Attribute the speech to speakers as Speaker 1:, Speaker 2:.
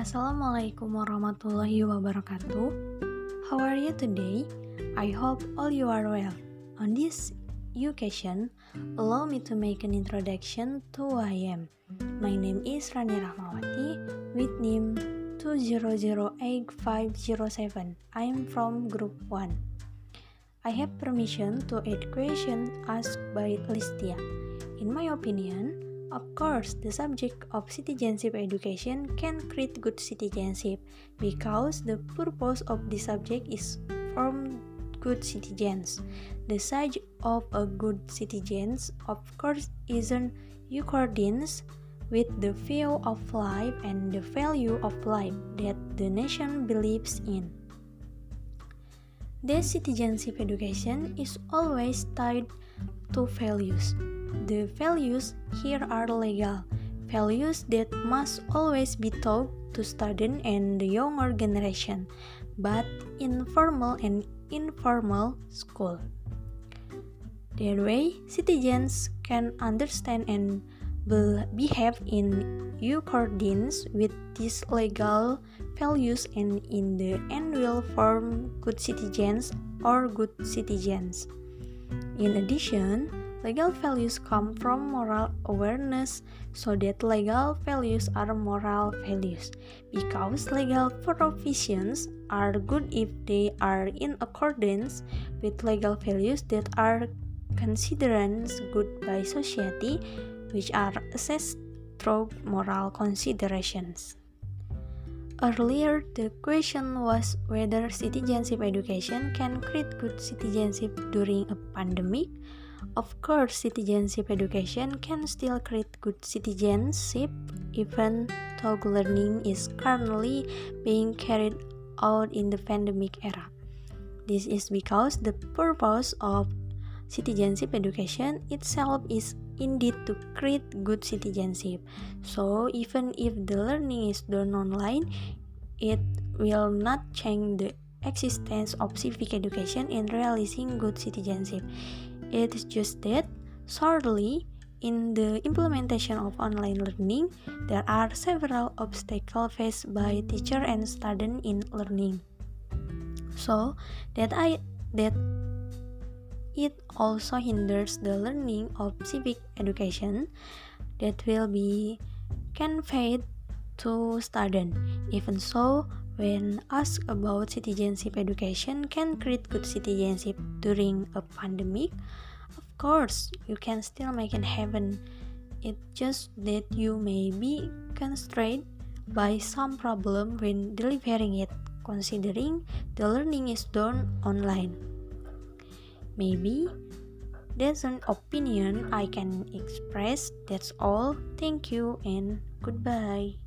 Speaker 1: Assalamualaikum warahmatullahi wabarakatuh. How are you today? I hope all you are well. On this occasion, allow me to make an introduction to who I am. My name is Rani Rahmawati with name 2008507. I am from group 1. I have permission to add question asked by Listia. In my opinion, of course, the subject of citizenship education can create good citizenship because the purpose of the subject is form good citizens. The size of a good citizens, of course, isn't accordance with the view of life and the value of life that the nation believes in. The citizenship education is always tied to values. The values here are legal, values that must always be taught to students and the younger generation, but in formal and informal school. That way, citizens can understand and will behave in accordance with these legal values and in the end will form good citizens or good citizens. In addition, Legal values come from moral awareness, so that legal values are moral values. Because legal provisions are good if they are in accordance with legal values that are considered good by society, which are assessed through moral considerations. Earlier, the question was whether citizenship education can create good citizenship during a pandemic. Of course, citizenship education can still create good citizenship even though learning is currently being carried out in the pandemic era. This is because the purpose of citizenship education itself is indeed to create good citizenship. So, even if the learning is done online, it will not change the existence of civic education in realizing good citizenship. It is just that, sadly, in the implementation of online learning, there are several obstacles faced by teacher and student in learning. So that I that it also hinders the learning of civic education that will be conveyed to student. Even so, when asked about citizenship education can create good citizenship during a pandemic, of course you can still make it happen. It's just that you may be constrained by some problem when delivering it, considering the learning is done online. Maybe that's an opinion I can express. That's all. Thank you and goodbye.